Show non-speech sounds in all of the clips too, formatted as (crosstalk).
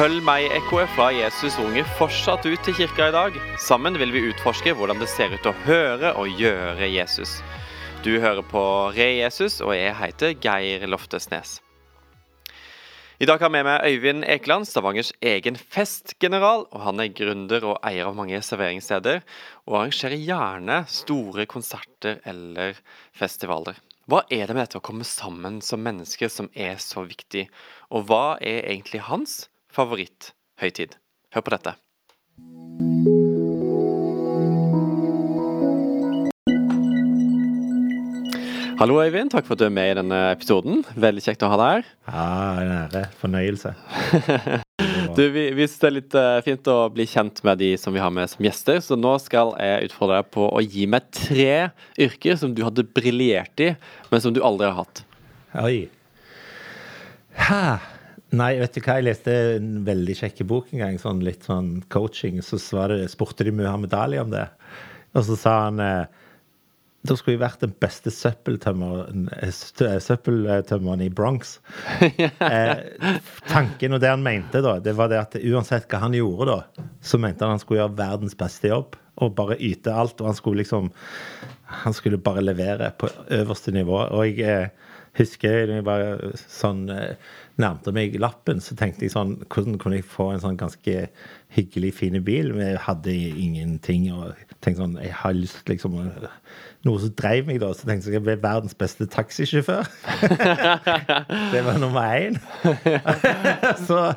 Følg meg, ekkoet fra Jesus unge, fortsatt ut til kirka i dag. Sammen vil vi utforske hvordan det ser ut å høre og gjøre Jesus. Du hører på Re Jesus, og jeg heter Geir Loftesnes. I dag har jeg med meg Øyvind Ekeland, Stavangers egen festgeneral. og Han er gründer og eier av mange serveringssteder, og arrangerer gjerne store konserter eller festivaler. Hva er det med dette å komme sammen som mennesker som er så viktig, og hva er egentlig hans favoritthøytid? Hør på dette. Hallo, Øyvind. Takk for at du er med i denne episoden. Veldig kjekt å ha deg her. Ja, en ære. Fornøyelse. (laughs) Du, vi, vi syns det er litt uh, fint å bli kjent med de som vi har med som gjester, så nå skal jeg utfordre deg på å gi meg tre yrker som du hadde briljert i, men som du aldri har hatt. Oi. Hæ? Nei, vet du hva, jeg leste en veldig kjekk bok en gang, sånn litt sånn coaching, så det, spurte de Muhammed Ali om det. Og så sa han eh, da skulle jeg vært den beste søppeltømmeren, søppeltømmeren i Bronx. (laughs) eh, tanken og det han mente, da, det var det at uansett hva han gjorde, da, så mente han han skulle gjøre verdens beste jobb. Og bare yte alt. Og han skulle liksom Han skulle bare levere på øverste nivå. Og jeg eh, husker jeg var sånn eh, nærmte meg lappen, så tenkte jeg sånn Hvordan kunne jeg få en sånn ganske hyggelig, fin bil? Vi hadde ingenting. og tenkte sånn Jeg har lyst liksom Noe som dreiv meg, da. Så tenkte jeg jeg ble verdens beste taxisjåfør. (laughs) det var nummer én. (laughs) så,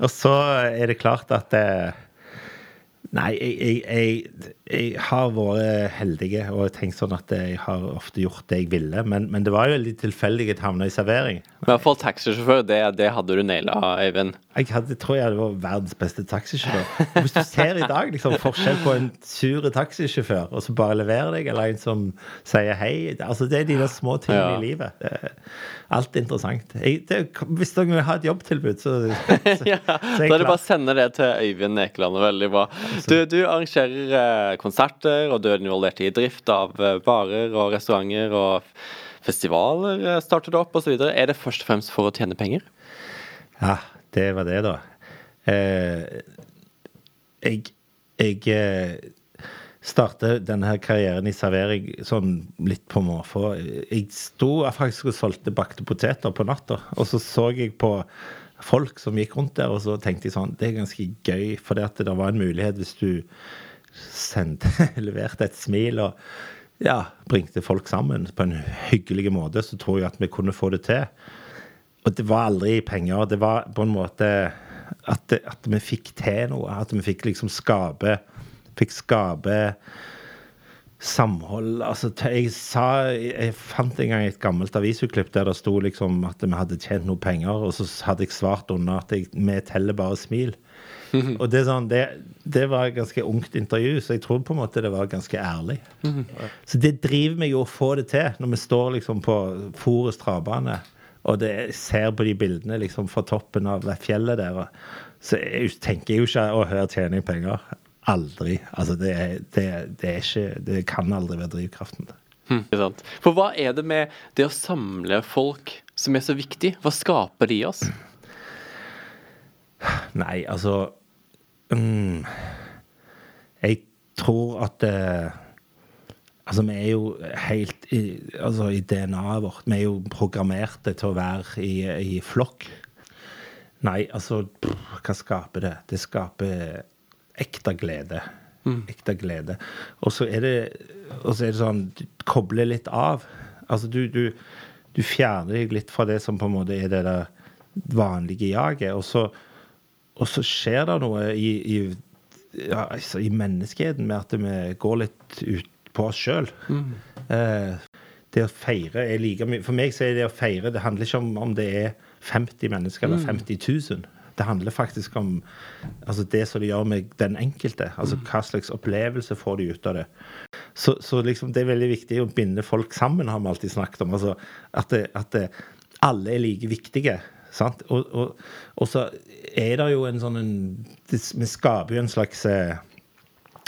og så er det klart at eh, Nei, jeg, jeg, jeg, har vært heldig og tenkt sånn at jeg har ofte gjort det jeg ville. Men, men det var jo litt tilfeldig at jeg havna i servering. I hvert fall taxisjåfør, det, det, hadde du naila, Øyvind. Jeg hadde, tror jeg det var verdens beste taxisjåfør. Hvis du ser i dag liksom, forskjell på en sur taxisjåfør og så bare leverer deg, eller en som sier hei altså Det er de der små tingene ja. i livet. Alt er interessant. Jeg, det, hvis dere vil ha et jobbtilbud, så, (laughs) så, ja, så Da er det bare å sende det til Øyvind Ekeland. Veldig bra. Du, du arrangerer eh, konserter, og du er involvert i drift av eh, barer og restauranter. og Festivaler startet starter du opp, osv. Er det først og fremst for å tjene penger? Ja, det var det, da. Eh, jeg jeg startet denne her karrieren i servering sånn litt på måfå. Jeg sto faktisk og solgte bakte poteter på natta, og så så jeg på folk som gikk rundt der, og så tenkte jeg sånn Det er ganske gøy, for det, det var en mulighet hvis du sendte, (laughs) leverte et smil og ja, bringte folk sammen på en hyggelig måte, så tror jeg at vi kunne få det til. Og det var aldri penger. Det var på en måte at, det, at vi fikk til noe. At vi fikk liksom skape fikk skape samhold. Altså, jeg sa Jeg fant en gang et gammelt avisutklipp der det sto liksom at vi hadde tjent noe penger, og så hadde jeg svart under at jeg, vi teller bare smil. (laughs) Og det, sånn, det, det, var et ganske ungt intervju, så jeg tror på en måte det var ganske ærlig. Så det driver meg jo å få det til, når vi står liksom på Forus travbane, og det, ser på de bildene liksom fra toppen av fjellet der. Så jeg tenker jo ikke å høre tjener penger. Aldri. Altså, det, det, det, er ikke Det kan aldri være drivkraften. Hmm. For hva er det med det å samle folk som er så viktig? Hva skaper det i oss? Nei, altså um, Jeg tror at uh, Altså, vi er jo helt i, altså, i DNA-et vårt Vi er jo programmerte til å være i, i flokk. Nei, altså Hva skaper det? Det skaper ekte glede. Mm. Ekte glede. Og så er det, er det sånn Du kobler litt av. Altså, du, du, du, fjerner deg litt fra det som på en måte er det der vanlige jaget. Og så, og så skjer det noe i, i, ja, altså, i menneskeheten med at vi går litt ut på oss sjøl. Mm. Eh, det å feire er like mye For meg så er det å feire Det handler ikke om om det er 50 mennesker eller 50 mm. 000. Det handler faktisk om altså det som det gjør med den enkelte. Altså hva slags opplevelse får de ut av det. Så, så liksom det er veldig viktig å binde folk sammen, har vi alltid snakket om. Altså at, det, at det, alle er like viktige. Sant? Og, og, og, så er det jo en sånn en, det, Vi skaper jo en slags eh,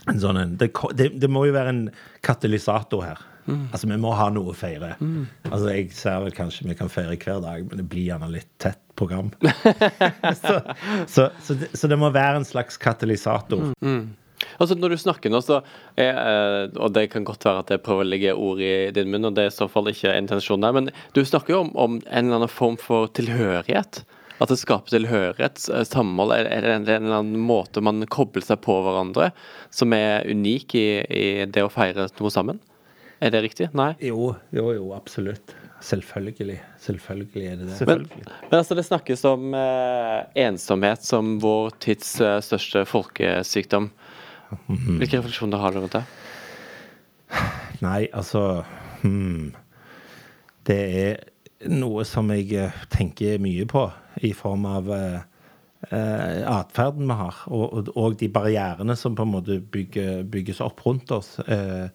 en sånn en, det, det, må jo være en katalysator her. Mm. Altså, vi må ha noe å feire. Mm. Altså, Jeg ser vel kanskje vi kan feire hver dag, men det blir gjerne litt tett program. (laughs) (laughs) så, så, så, det, så, det, må være en slags katalysator. Mm. Altså Når du snakker nå, så er, eh, Og det kan godt være at jeg prøver å legge ord i din munn, og det er i så fall ikke intensjonen der, men du snakker jo om, om en eller annen form for tilhørighet. At det skaper tilhørighet, eh, samhold. Er det en, eller annen måte man kobler seg på hverandre som er unik i, i det å feire noe sammen? Er det riktig? Nei? Jo, jo, jo absolutt. Selvfølgelig. Selvfølgelig er det det. Men, men, altså det snakkes om eh, ensomhet som vår tids eh, største folkesykdom. Mhm. Hvilke refleksjoner har du rundt det? Nei, altså hmm, Det er noe som jeg eh, tenker mye på i form av eh, eh, atferden vi har, og, og, de barrierene som på en måte bygger, bygges opp rundt oss. Eh,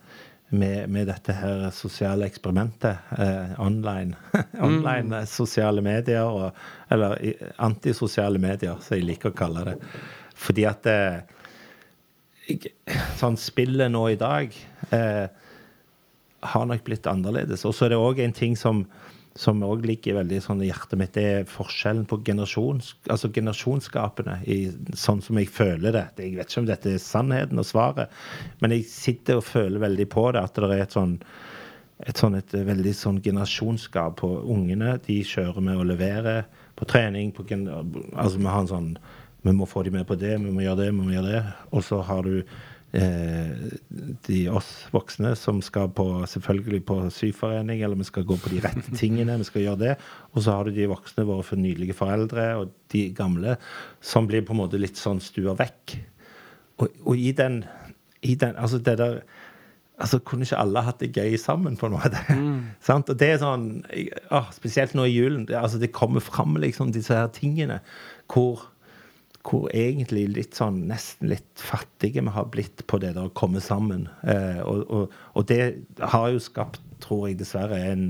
med, med, dette her sosiale eksperimentet eh, online. (laughs) online mm. sosiale medier, og, eller antisosiale medier, som jeg liker å kalle det. Fordi at eh, Sånn spillet nå i dag eh, har nok blitt annerledes. Og så er det òg en ting som som òg ligger veldig sånn i hjertet mitt, det er forskjellen på generasjons, altså generasjonsgapene. I, sånn som jeg føler det. Jeg vet ikke om dette er sannheten og svaret, men jeg sitter og føler veldig på det. At det er et sånn et, sånn, et veldig sånn generasjonsgap på ungene. De kjører med å levere på trening. På, altså Vi har en sånn Vi må få dem med på det, vi må gjøre det, vi må gjøre det. Og så har du Eh, de oss voksne som skal på selvfølgelig på syforening, eller vi skal gå på de rette (laughs) tingene. vi skal gjøre det, Og så har du de voksne, våre for nydelige foreldre, og de gamle, som blir på en måte litt sånn stua vekk. Og, og i, den, i den Altså det der altså Kunne ikke alle hatt det gøy sammen, på en måte? Mm. (laughs) og det er sånn å, Spesielt nå i julen. Det, altså det kommer fram liksom disse her tingene hvor hvor egentlig litt sånn nesten litt fattige vi har blitt på det der å komme sammen. Eh, og, og, og, det har jo skapt, tror jeg dessverre, en,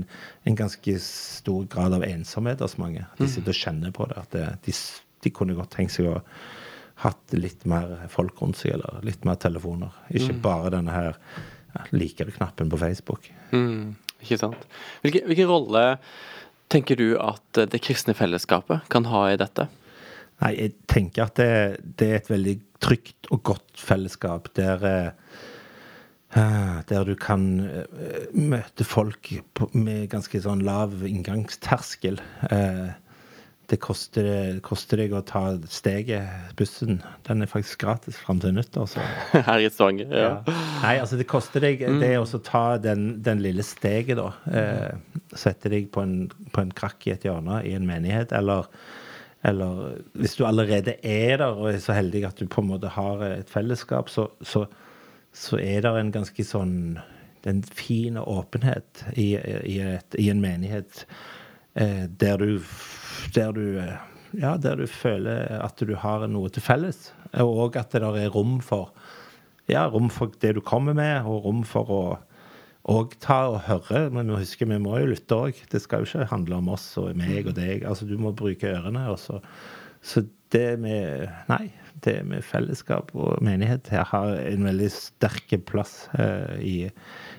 en, ganske stor grad av ensomhet hos mange. De mm. sitter og kjenner på det. At det, de, de, kunne godt tenkt seg å hatt litt mer folk rundt seg, eller litt mer telefoner. Ikke mm. bare denne her ja, liker-knappen på Facebook. Mm, ikke sant. Hvilken, hvilken rolle tenker du at det kristne fellesskapet kan ha i dette? Nei, jeg tenker at det, det, er et veldig trygt og godt fellesskap der uh, der du kan uh, møte folk med ganske sånn lav inngangsterskel. Det koster, koster, deg å ta steget, bussen. Den er faktisk gratis fram til nyttår. (laughs) Her i Stavanger, ja. ja. Nei, altså det koster deg mm. det å ta den, den, lille steget, da. Eh, sette deg på en, på en krakk i et hjørne i en menighet, eller eller hvis du allerede er der og er så heldig at du på en måte har et fellesskap, så, så, så er det en ganske sånn en fin åpenhet i, i, et, i en menighet eh, der du der du ja, der du føler at du har noe til felles, og at det der er rom for ja, rom for det du kommer med, og rom for å og ta og høre. Men vi husker, vi må jo lytte òg. Det skal jo ikke handle om oss og meg og deg. Altså, Du må bruke ørene. Også. Så det med Nei. Det med fellesskap og menighet her har en veldig sterk plass uh, i,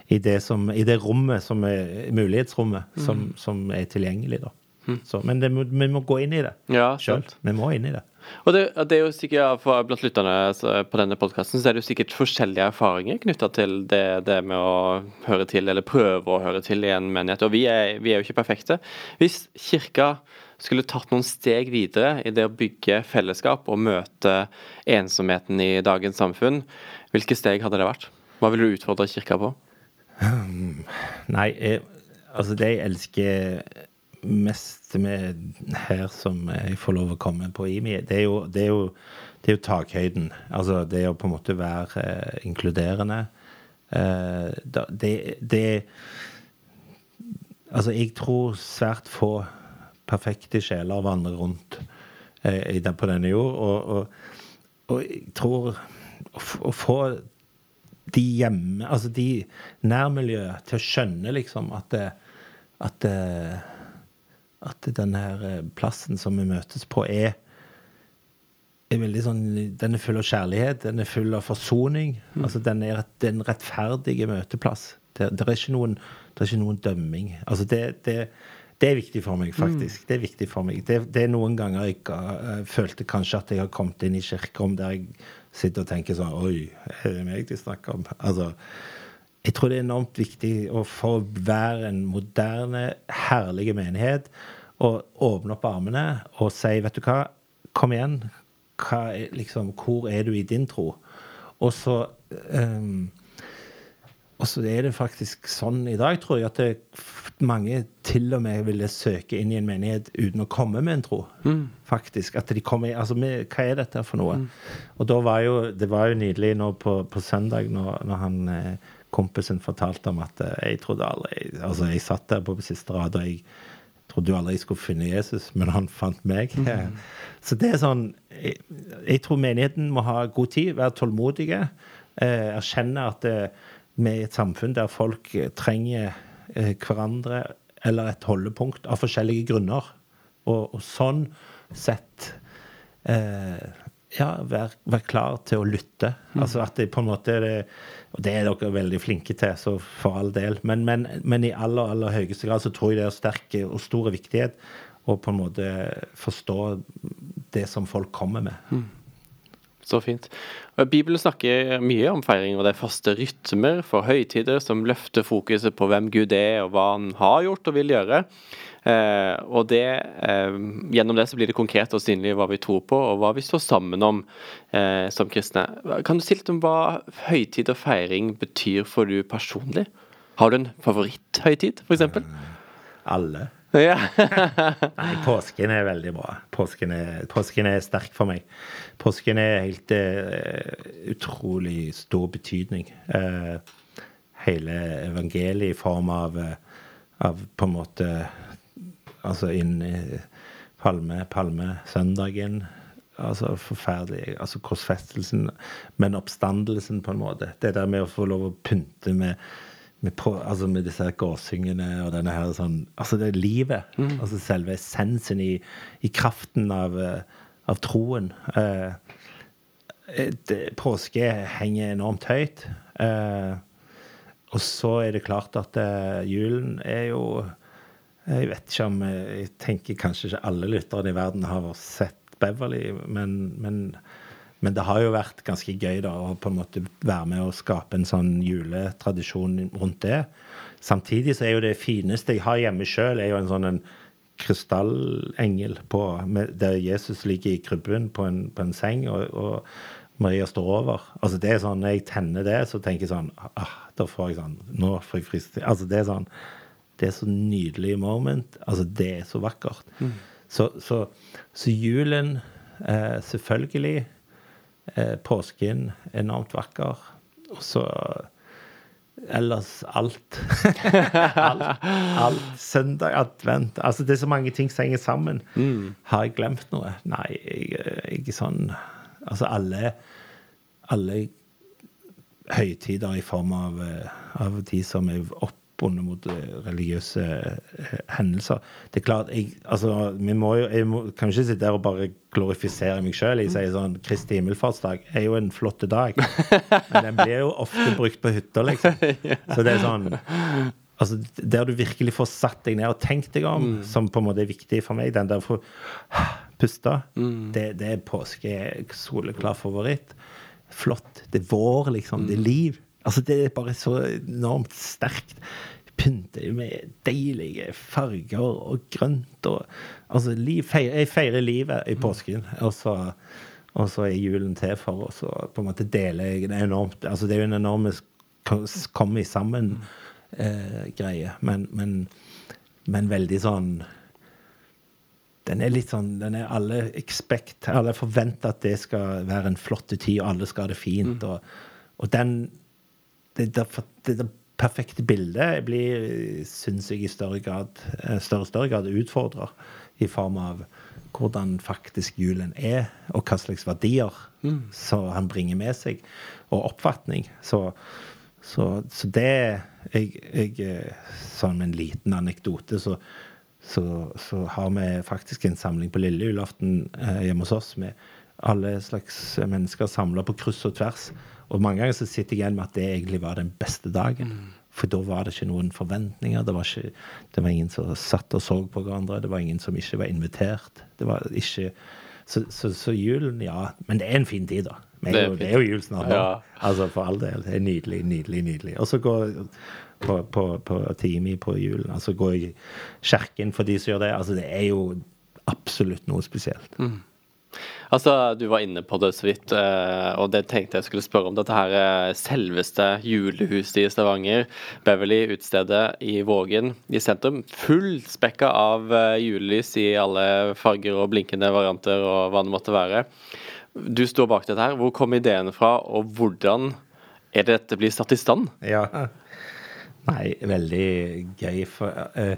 i, det som, i det rommet som er mulighetsrommet, mm. som, som, er tilgjengelig, da. Mm. Så, men det, vi må gå inn i det ja, sjøl. Vi må inn i det. Og det, det, er jo sikkert, for Blant lytterne på denne podkasten er det jo sikkert forskjellige erfaringer knytta til det, det, med å høre til, eller prøve å høre til i en menighet. Og vi er, vi er jo ikke perfekte. Hvis kirka skulle tatt noen steg videre i det å bygge fellesskap og møte ensomheten i dagens samfunn, hvilke steg hadde det vært? Hva ville du utfordre kirka på? Nei, jeg, altså det jeg elsker mest med her som jeg får lov å komme på IMI, det er jo, det er jo, det er jo takhøyden. Altså det å på en måte være eh, inkluderende. Eh, det, det Altså, jeg tror svært få perfekte sjeler vandrer rundt eh, på denne jord. Og, og, og jeg tror å, å, få de hjemme, altså de nærmiljøet, til å skjønne liksom at det, at det, at denne her plassen som vi møtes på, er, er veldig sånn, Den er full av kjærlighet, den er full av forsoning. Mm. altså Den er en rettferdig møteplass. Det, det, er noen, det, er ikke noen, dømming. Altså det, det, Det er viktig for meg, faktisk. Det er viktig for meg. Det, det er noen ganger jeg uh, følte kanskje at jeg har kommet inn i kirkerom der jeg sitter og tenker sånn Oi, er det meg de snakker om? Altså, jeg tror det er enormt viktig å få være en moderne, herlig menighet og åpne opp armene og si, vet du hva, kom igjen. Hva liksom, hvor er du i din tro? Og så um, og så er det faktisk sånn i dag, tror jeg, at det, mange til og med ville søke inn i en menighet uten å komme med en tro. Mm. Faktisk. At de kommer Altså, med, hva er dette for noe? Mm. Og da var jo Det var jo nydelig nå på, på søndag når, når han eh, kompisen fortalte om at eh, jeg trodde aldri Altså, jeg satt der på siste rad, og jeg trodde jo aldri jeg skulle finne Jesus, men han fant meg. Mm. (laughs) Så det er sånn jeg, jeg, tror menigheten må ha god tid, være tålmodige, eh, erkjenne at vi er i et samfunn der folk eh, trenger eh, hverandre eller et holdepunkt av forskjellige grunner. Og, og sånn sett eh, ja, vær, vær klar til å lytte. Mm. Altså at det på en måte det, Og det er dere veldig flinke til, så for all del. Men, men, men, i aller, aller høyeste grad så tror jeg det er sterk og stor viktighet å på en måte forstå det som folk kommer med. Mm. Så fint. Bibelen snakker mye om feiring, og det er faste rytmer for høytider som løfter fokuset på hvem Gud er, og hva han har gjort og vil gjøre. Eh, og det, eh, Gjennom det så blir det konkret og synlig hva vi tror på, og hva vi står sammen om eh, som kristne. Kan du si litt om hva høytid og feiring betyr for du personlig? Har du en favoritthøytid, f.eks.? Alle. Ja. (laughs) Nei, påsken er veldig bra. Påsken er, påsken er sterk for meg. Påsken er helt uh, utrolig stor betydning. Uh, hele evangeliet i form av, uh, av på en måte Altså inn i palme, palmesøndagen. Altså forferdelig Altså korsfestelsen, men oppstandelsen, på en måte. Det der med å få lov å pynte med med, på, altså med disse gåsingene og denne her sånn Altså det er livet. Mm. Altså selve essensen i, i kraften av, eh, av troen. Eh, det, påske henger enormt høyt. Eh, og så er det klart at eh, julen er jo Jeg vet ikke om eh, Jeg tenker kanskje ikke alle lytterne i verden har sett Beverly, men, men men det har jo vært ganske gøy da, å på en måte være med og skape en sånn juletradisjon rundt det. Samtidig så er jo det fineste jeg har hjemme sjøl, er jo en sånn en krystallengel på, med, der Jesus ligger i krybben på en, på en seng, og, og, Maria står over. Altså det er sånn, Når jeg tenner det, så tenker jeg sånn ah, Da får jeg sånn Nå får jeg frist Altså det er sånn Det er så nydelig moment. Altså det er så vakkert. Mm. Så, så, så, julen, eh, selvfølgelig påsken enormt vakker. Og så ellers alt. (laughs) alt. alt. Søndag, advent Altså, det er så mange ting som henger sammen. Mm. Har jeg glemt noe? Nei, jeg, jeg sånn Altså, alle alle høytider i form av, eh, av de som er opp bundet mot eh, religiøse eh, hendelser. Det er klart, jeg, altså, må jo, jeg må, kan ikke sitte der og bare glorifisere meg sjøl. Jeg sier sånn Kristi himmelfartsdag er jo en flott dag. Men den blir jo ofte brukt på hytter, liksom. (laughs) Så det er sånn altså, Der du virkelig får satt deg ned og tenkt deg om, mm. som på en måte er viktig for meg, den der for å puste, mm. det, det, er påske soleklar favoritt. Flott. Det er vår, liksom. Det er liv. Altså, det er bare så enormt sterkt. Pynter med deilige farger og grønt og Altså, liv, jeg feirer livet i påsken. Og så, og så er julen til for oss, og på en måte deler jeg det enormt Altså, det er jo en enorm komme sammen-greie, eh, men, men, men veldig sånn den er litt sånn den er Alle expect, alle forventer at det skal være en flott tid, og alle skal ha det fint. Mm. Og, og den det, det, det, det perfekte bildet blir, syns jeg, i større grad, eh, større, større grad utfordrer i form av hvordan faktisk julen er, og hva slags verdier mm. så han bringer med seg, og oppfatning. Så, så, så det jeg, jeg, eh, Sånn med en liten anekdote, så, så, så, har vi faktisk en samling på lille julaften eh, hjemme hos oss med alle slags mennesker samla på kryss og tvers og mange ganger så sitter jeg igjen med at det egentlig var den beste dagen. For da var det ikke noen forventninger. Det var, ikke, det var ingen som satt og så på hverandre. Det var ingen som ikke var invitert. Det var ikke Så, så, så julen, ja. Men det er en fin tid, da. Det er, jo, det er jo jul snart nå. Ja. Altså, for all del. Det er nydelig, nydelig, nydelig. Og så går på, på, på Timi på julen. Altså gå i kirken for de som gjør det. Altså, det er jo absolutt noe spesielt. Mm. Altså, Du var inne på det så vidt, eh, og det tenkte jeg skulle spørre om. Dette her eh, selveste julehuset i Stavanger. Beverly utestedet i Vågen i sentrum. Fullspekka av eh, julelys i alle farger og blinkende varianter og hva det måtte være. Du står bak dette her. Hvor kom ideen fra, og hvordan er det dette blir satt i stand? Ja, Nei, veldig gøy. For, uh,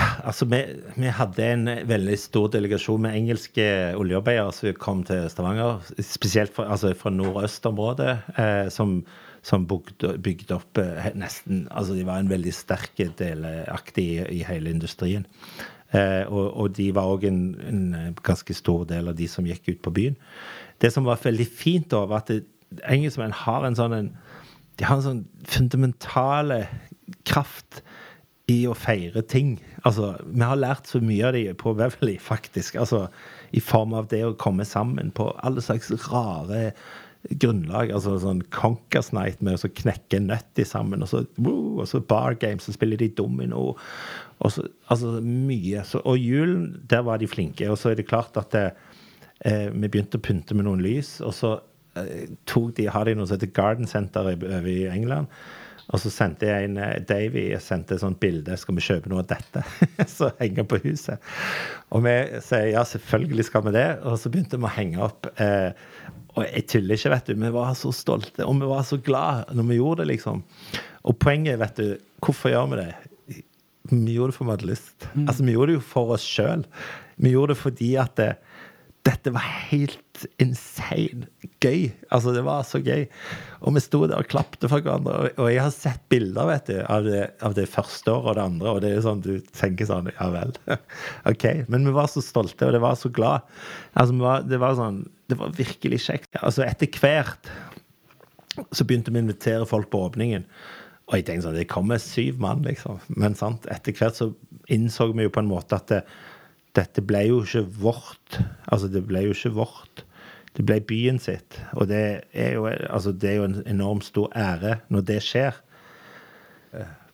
Altså, vi, vi, hadde en veldig stor delegasjon med engelske oljearbeidere som kom til Stavanger. Spesielt fra, altså fra nordøstområdet, eh, som, som bygde, bygde, opp eh, nesten Altså, de var en veldig sterk delaktig i, i hele industrien. Eh, og, og, de var òg en, en, ganske stor del av de som gikk ut på byen. Det som var veldig fint, da, var at engelskmenn har en sånn en, De har en sånn fundamentale kraft i å feire ting. Altså, vi har lært så mye av det på Beverly, faktisk. Altså, I form av det å komme sammen på alle slags rare grunnlag. Altså sånn Conkers Night med å knekke nøtter sammen, og så, woo, og så Bar Games, så spiller de domino. Og så, altså mye. Så, og julen, der var de flinke. Og så er det klart at det, eh, vi begynte å pynte med noen lys, og så eh, tok de, har de noe som heter Garden Center over i England. Og så sendte jeg en eh, Davy sendte et sånt bilde. Skal vi kjøpe noe av dette? (laughs) så henger på huset. Og vi sier ja, selvfølgelig skal vi det. Og så begynte vi å henge opp. Eh, og jeg tuller ikke, vet du. Vi var så stolte, og vi var så glad når vi gjorde det, liksom. Og poenget, vet du, hvorfor gjør vi det? Vi gjorde det for vi hadde lyst. Mm. Altså, vi gjorde det jo for oss sjøl. Vi gjorde det fordi at det, dette var helt insane gøy. Altså, det var så gøy. Og vi sto der og klapte for hverandre. Og jeg har sett bilder vet du, av det, av det første året og det andre, og det er sånn du tenker sånn Ja vel. (laughs) OK. Men vi var så stolte, og det var så glad. Altså, var, det var sånn Det var virkelig kjekt. Altså, etter hvert så begynte vi å invitere folk på åpningen. Og jeg tenkte sånn Det kommer syv mann, liksom. Men sant, etter hvert så innså vi jo på en måte at det, dette ble jo ikke vårt. Altså, det ble jo ikke vårt. Det ble byen sitt. Og det er jo, altså, det er jo en enormt stor ære når det skjer.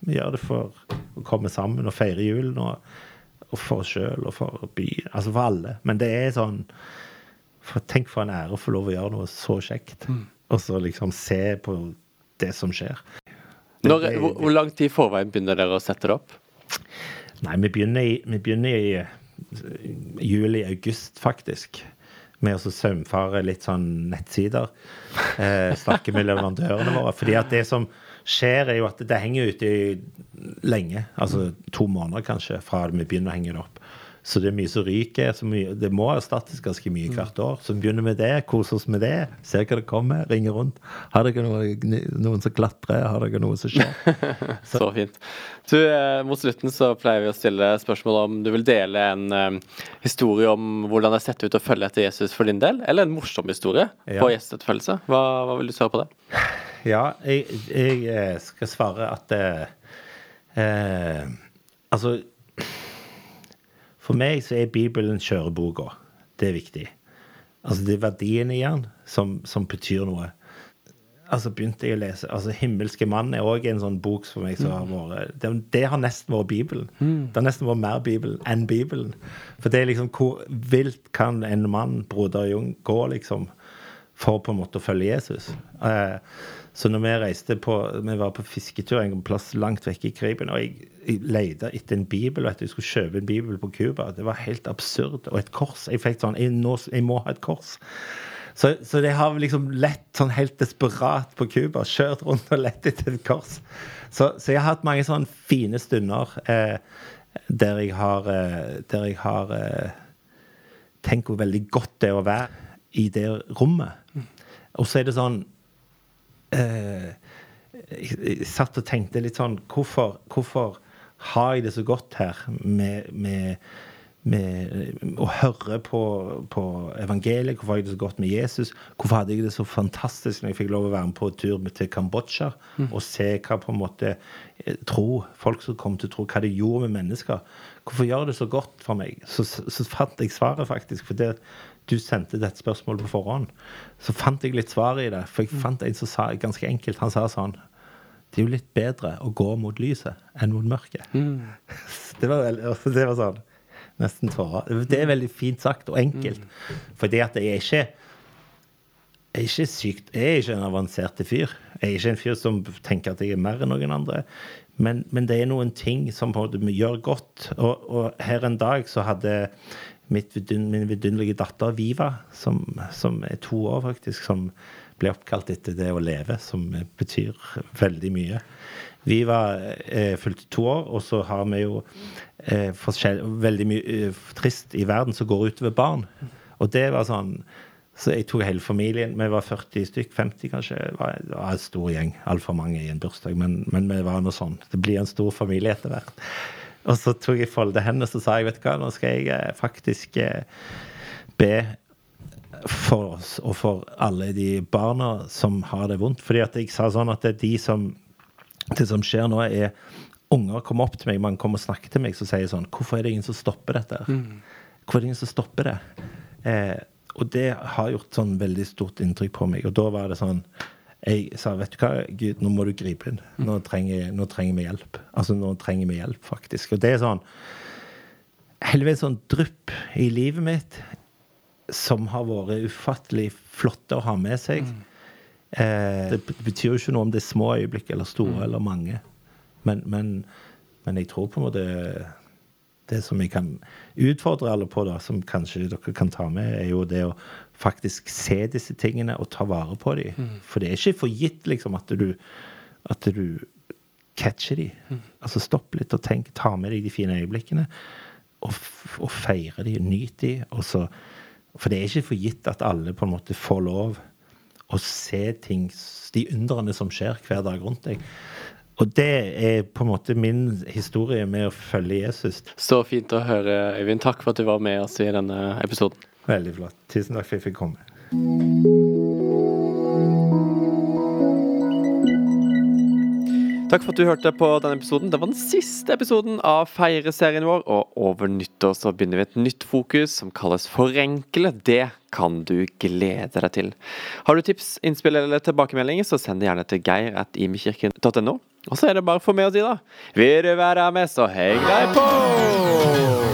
Vi gjør det for å komme sammen og feire julen, og, og for oss sjøl og for byen. Altså for alle. Men det er sånn for, Tenk for en ære å få lov å gjøre noe så kjekt. Mm. Og så liksom se på det som skjer. Når, hvor, hvor lang tid i forveien begynner dere å sette det opp? Nei, vi begynner i, vi begynner i juli-august, faktisk. Med å saumfare litt sånn nettsider. Eh, snakke med leverandørene våre. fordi at det som skjer, er jo at det henger ute lenge. Altså to måneder kanskje fra vi begynner å henge det opp. Så det er mye som ryker. Mye, det må erstattes ganske mye hvert år. Så vi begynner med det, koser oss med det, ser hva det kommer, ringer rundt. Har dere noe, noen som klatrer? Har dere noe som skjer? Så, (laughs) så fint. Du, eh, mot slutten så pleier vi å stille spørsmål om du vil dele en um, historie om hvordan det har sett ut å følge etter Jesus for din del, eller en morsom historie ja. på gjesteetterfølgelse. Hva, hva, vil du svare på det? (laughs) Ja, jeg, jeg eh, skal svare at eh, Altså for meg så er Bibelen kjøreboka. Det er viktig. Altså det er verdiene i den som, som, betyr noe. Altså begynte jeg å lese altså 'Himmelske mann' er òg en sånn bok for meg som har mm. vært det, det, har nesten vært Bibelen. Mm. Det har nesten vært mer Bibelen enn Bibelen. For det er liksom hvor vilt kan en mann, broder Jung, gå, liksom, for på en måte å følge Jesus? Eh, så når vi reiste på Vi var på fisketur en plass langt vekk i Kriben, og jeg, jeg leita etter en bibel. vet du, Jeg skulle kjøpe en bibel på Cuba. Det var helt absurd. Og et kors. Jeg fikk sånn jeg, nå, jeg må ha et kors. Så, så det har liksom lett sånn helt desperat på Cuba. Kjørt rundt og lett etter et kors. Så, så, jeg har hatt mange sånne fine stunder eh, der jeg har, eh, der jeg har eh, tenkt hvor veldig godt det er å være i det rommet. Og så er det sånn eh, jeg satt og tenkte litt sånn Hvorfor, hvorfor har jeg det så godt her med, med, med å høre på, på evangeliet. Hvorfor har jeg det så godt med Jesus? Hvorfor hadde jeg det så fantastisk når jeg fikk lov å være med på tur til Kambodsja og se hva på en måte eh, tro, folk som kom til å tro, hva det gjorde med mennesker. Hvorfor gjør det så godt for meg? Så, så, så fant jeg svaret, faktisk. For det, du sendte dette spørsmålet på forhånd. Så fant jeg litt svar i det. For jeg fant en som sa ganske enkelt. Han sa sånn Det er jo litt bedre å gå mot lyset enn mot mørket. (laughs) Det, var, vel- altså, det var sånn Nesten tårer. Det er veldig fint sagt og enkelt. Fordi at jeg er ikke jeg er ikke sykt, jeg er ikke en avanserte fyr. Jeg er ikke en fyr som tenker at jeg er mer enn noen andre. Men, men det er noen ting som måte gjør godt. Og, og her en dag så hadde vidun- min vidunderlige datter Viva, som, som er to år faktisk, som ble oppkalt etter det å leve, som betyr veldig mye. Viva eh, fylte to år, og så har vi jo eh, veldig mye eh, trist i verden som går utover barn. Og det var sånn så jeg tok hele familien. Vi var 40 stykk, 50 kanskje. Det var, var en stor gjeng. Altfor mange i en bursdag, men, men vi var noe sånn. Det blir en stor familie etter hvert. Og så tok jeg folde hendene og så sa jeg, vet du hva, nå skal jeg eh, faktisk eh, be for oss og for alle de barna som har det vondt. Fordi at jeg sa sånn at det er de som Det som skjer nå, er unger kommer opp til meg, man kommer og snakker til meg, så sier jeg sånn Hvorfor er det ingen som stopper dette? Hvorfor er det ingen som stopper det? Eh, og det har gjort sånn veldig stort inntrykk på meg. Og da var det sånn Jeg sa, vet du hva, Gud, nå må du gripe inn. Nå trenger, nå trenger vi hjelp. Altså, nå trenger vi hjelp, faktisk. Og det er sånn Heldigvis sånn drypp i livet mitt som har vært ufattelig flotte å ha med seg. Eh, det betyr jo ikke noe om det er små øyeblikk eller store eller mange. Men, men, men jeg tror på en måte det som jeg kan utfordre alle på, da, som kanskje dere kan ta med, er jo det å faktisk se disse tingene og ta vare på dem. For det er ikke for gitt liksom, at du, at du catcher dem. Altså stopp litt og tenk, ta med deg de fine øyeblikkene. Og, og feire dem, nyt dem. For det er ikke for gitt at alle på en måte får lov å se ting, de undrene som skjer hver dag rundt deg. Og det er på en måte min historie med å følge Jesus. Så fint å høre, Øyvind. Takk for at du var med oss i denne episoden. Veldig flott. Tusen takk for at jeg fikk komme. Takk for at du hørte på denne episoden. Det var den siste episoden av Feire-serien vår. Og over nyttår så begynner vi et nytt fokus som kalles Forenkle. Det kan du glede deg til. Har du tips, innspill eller tilbakemeldinger, så send det gjerne til geir.imekirken.no. Og så er det bare for meg å si, da. Vil du være med, så heng deg på!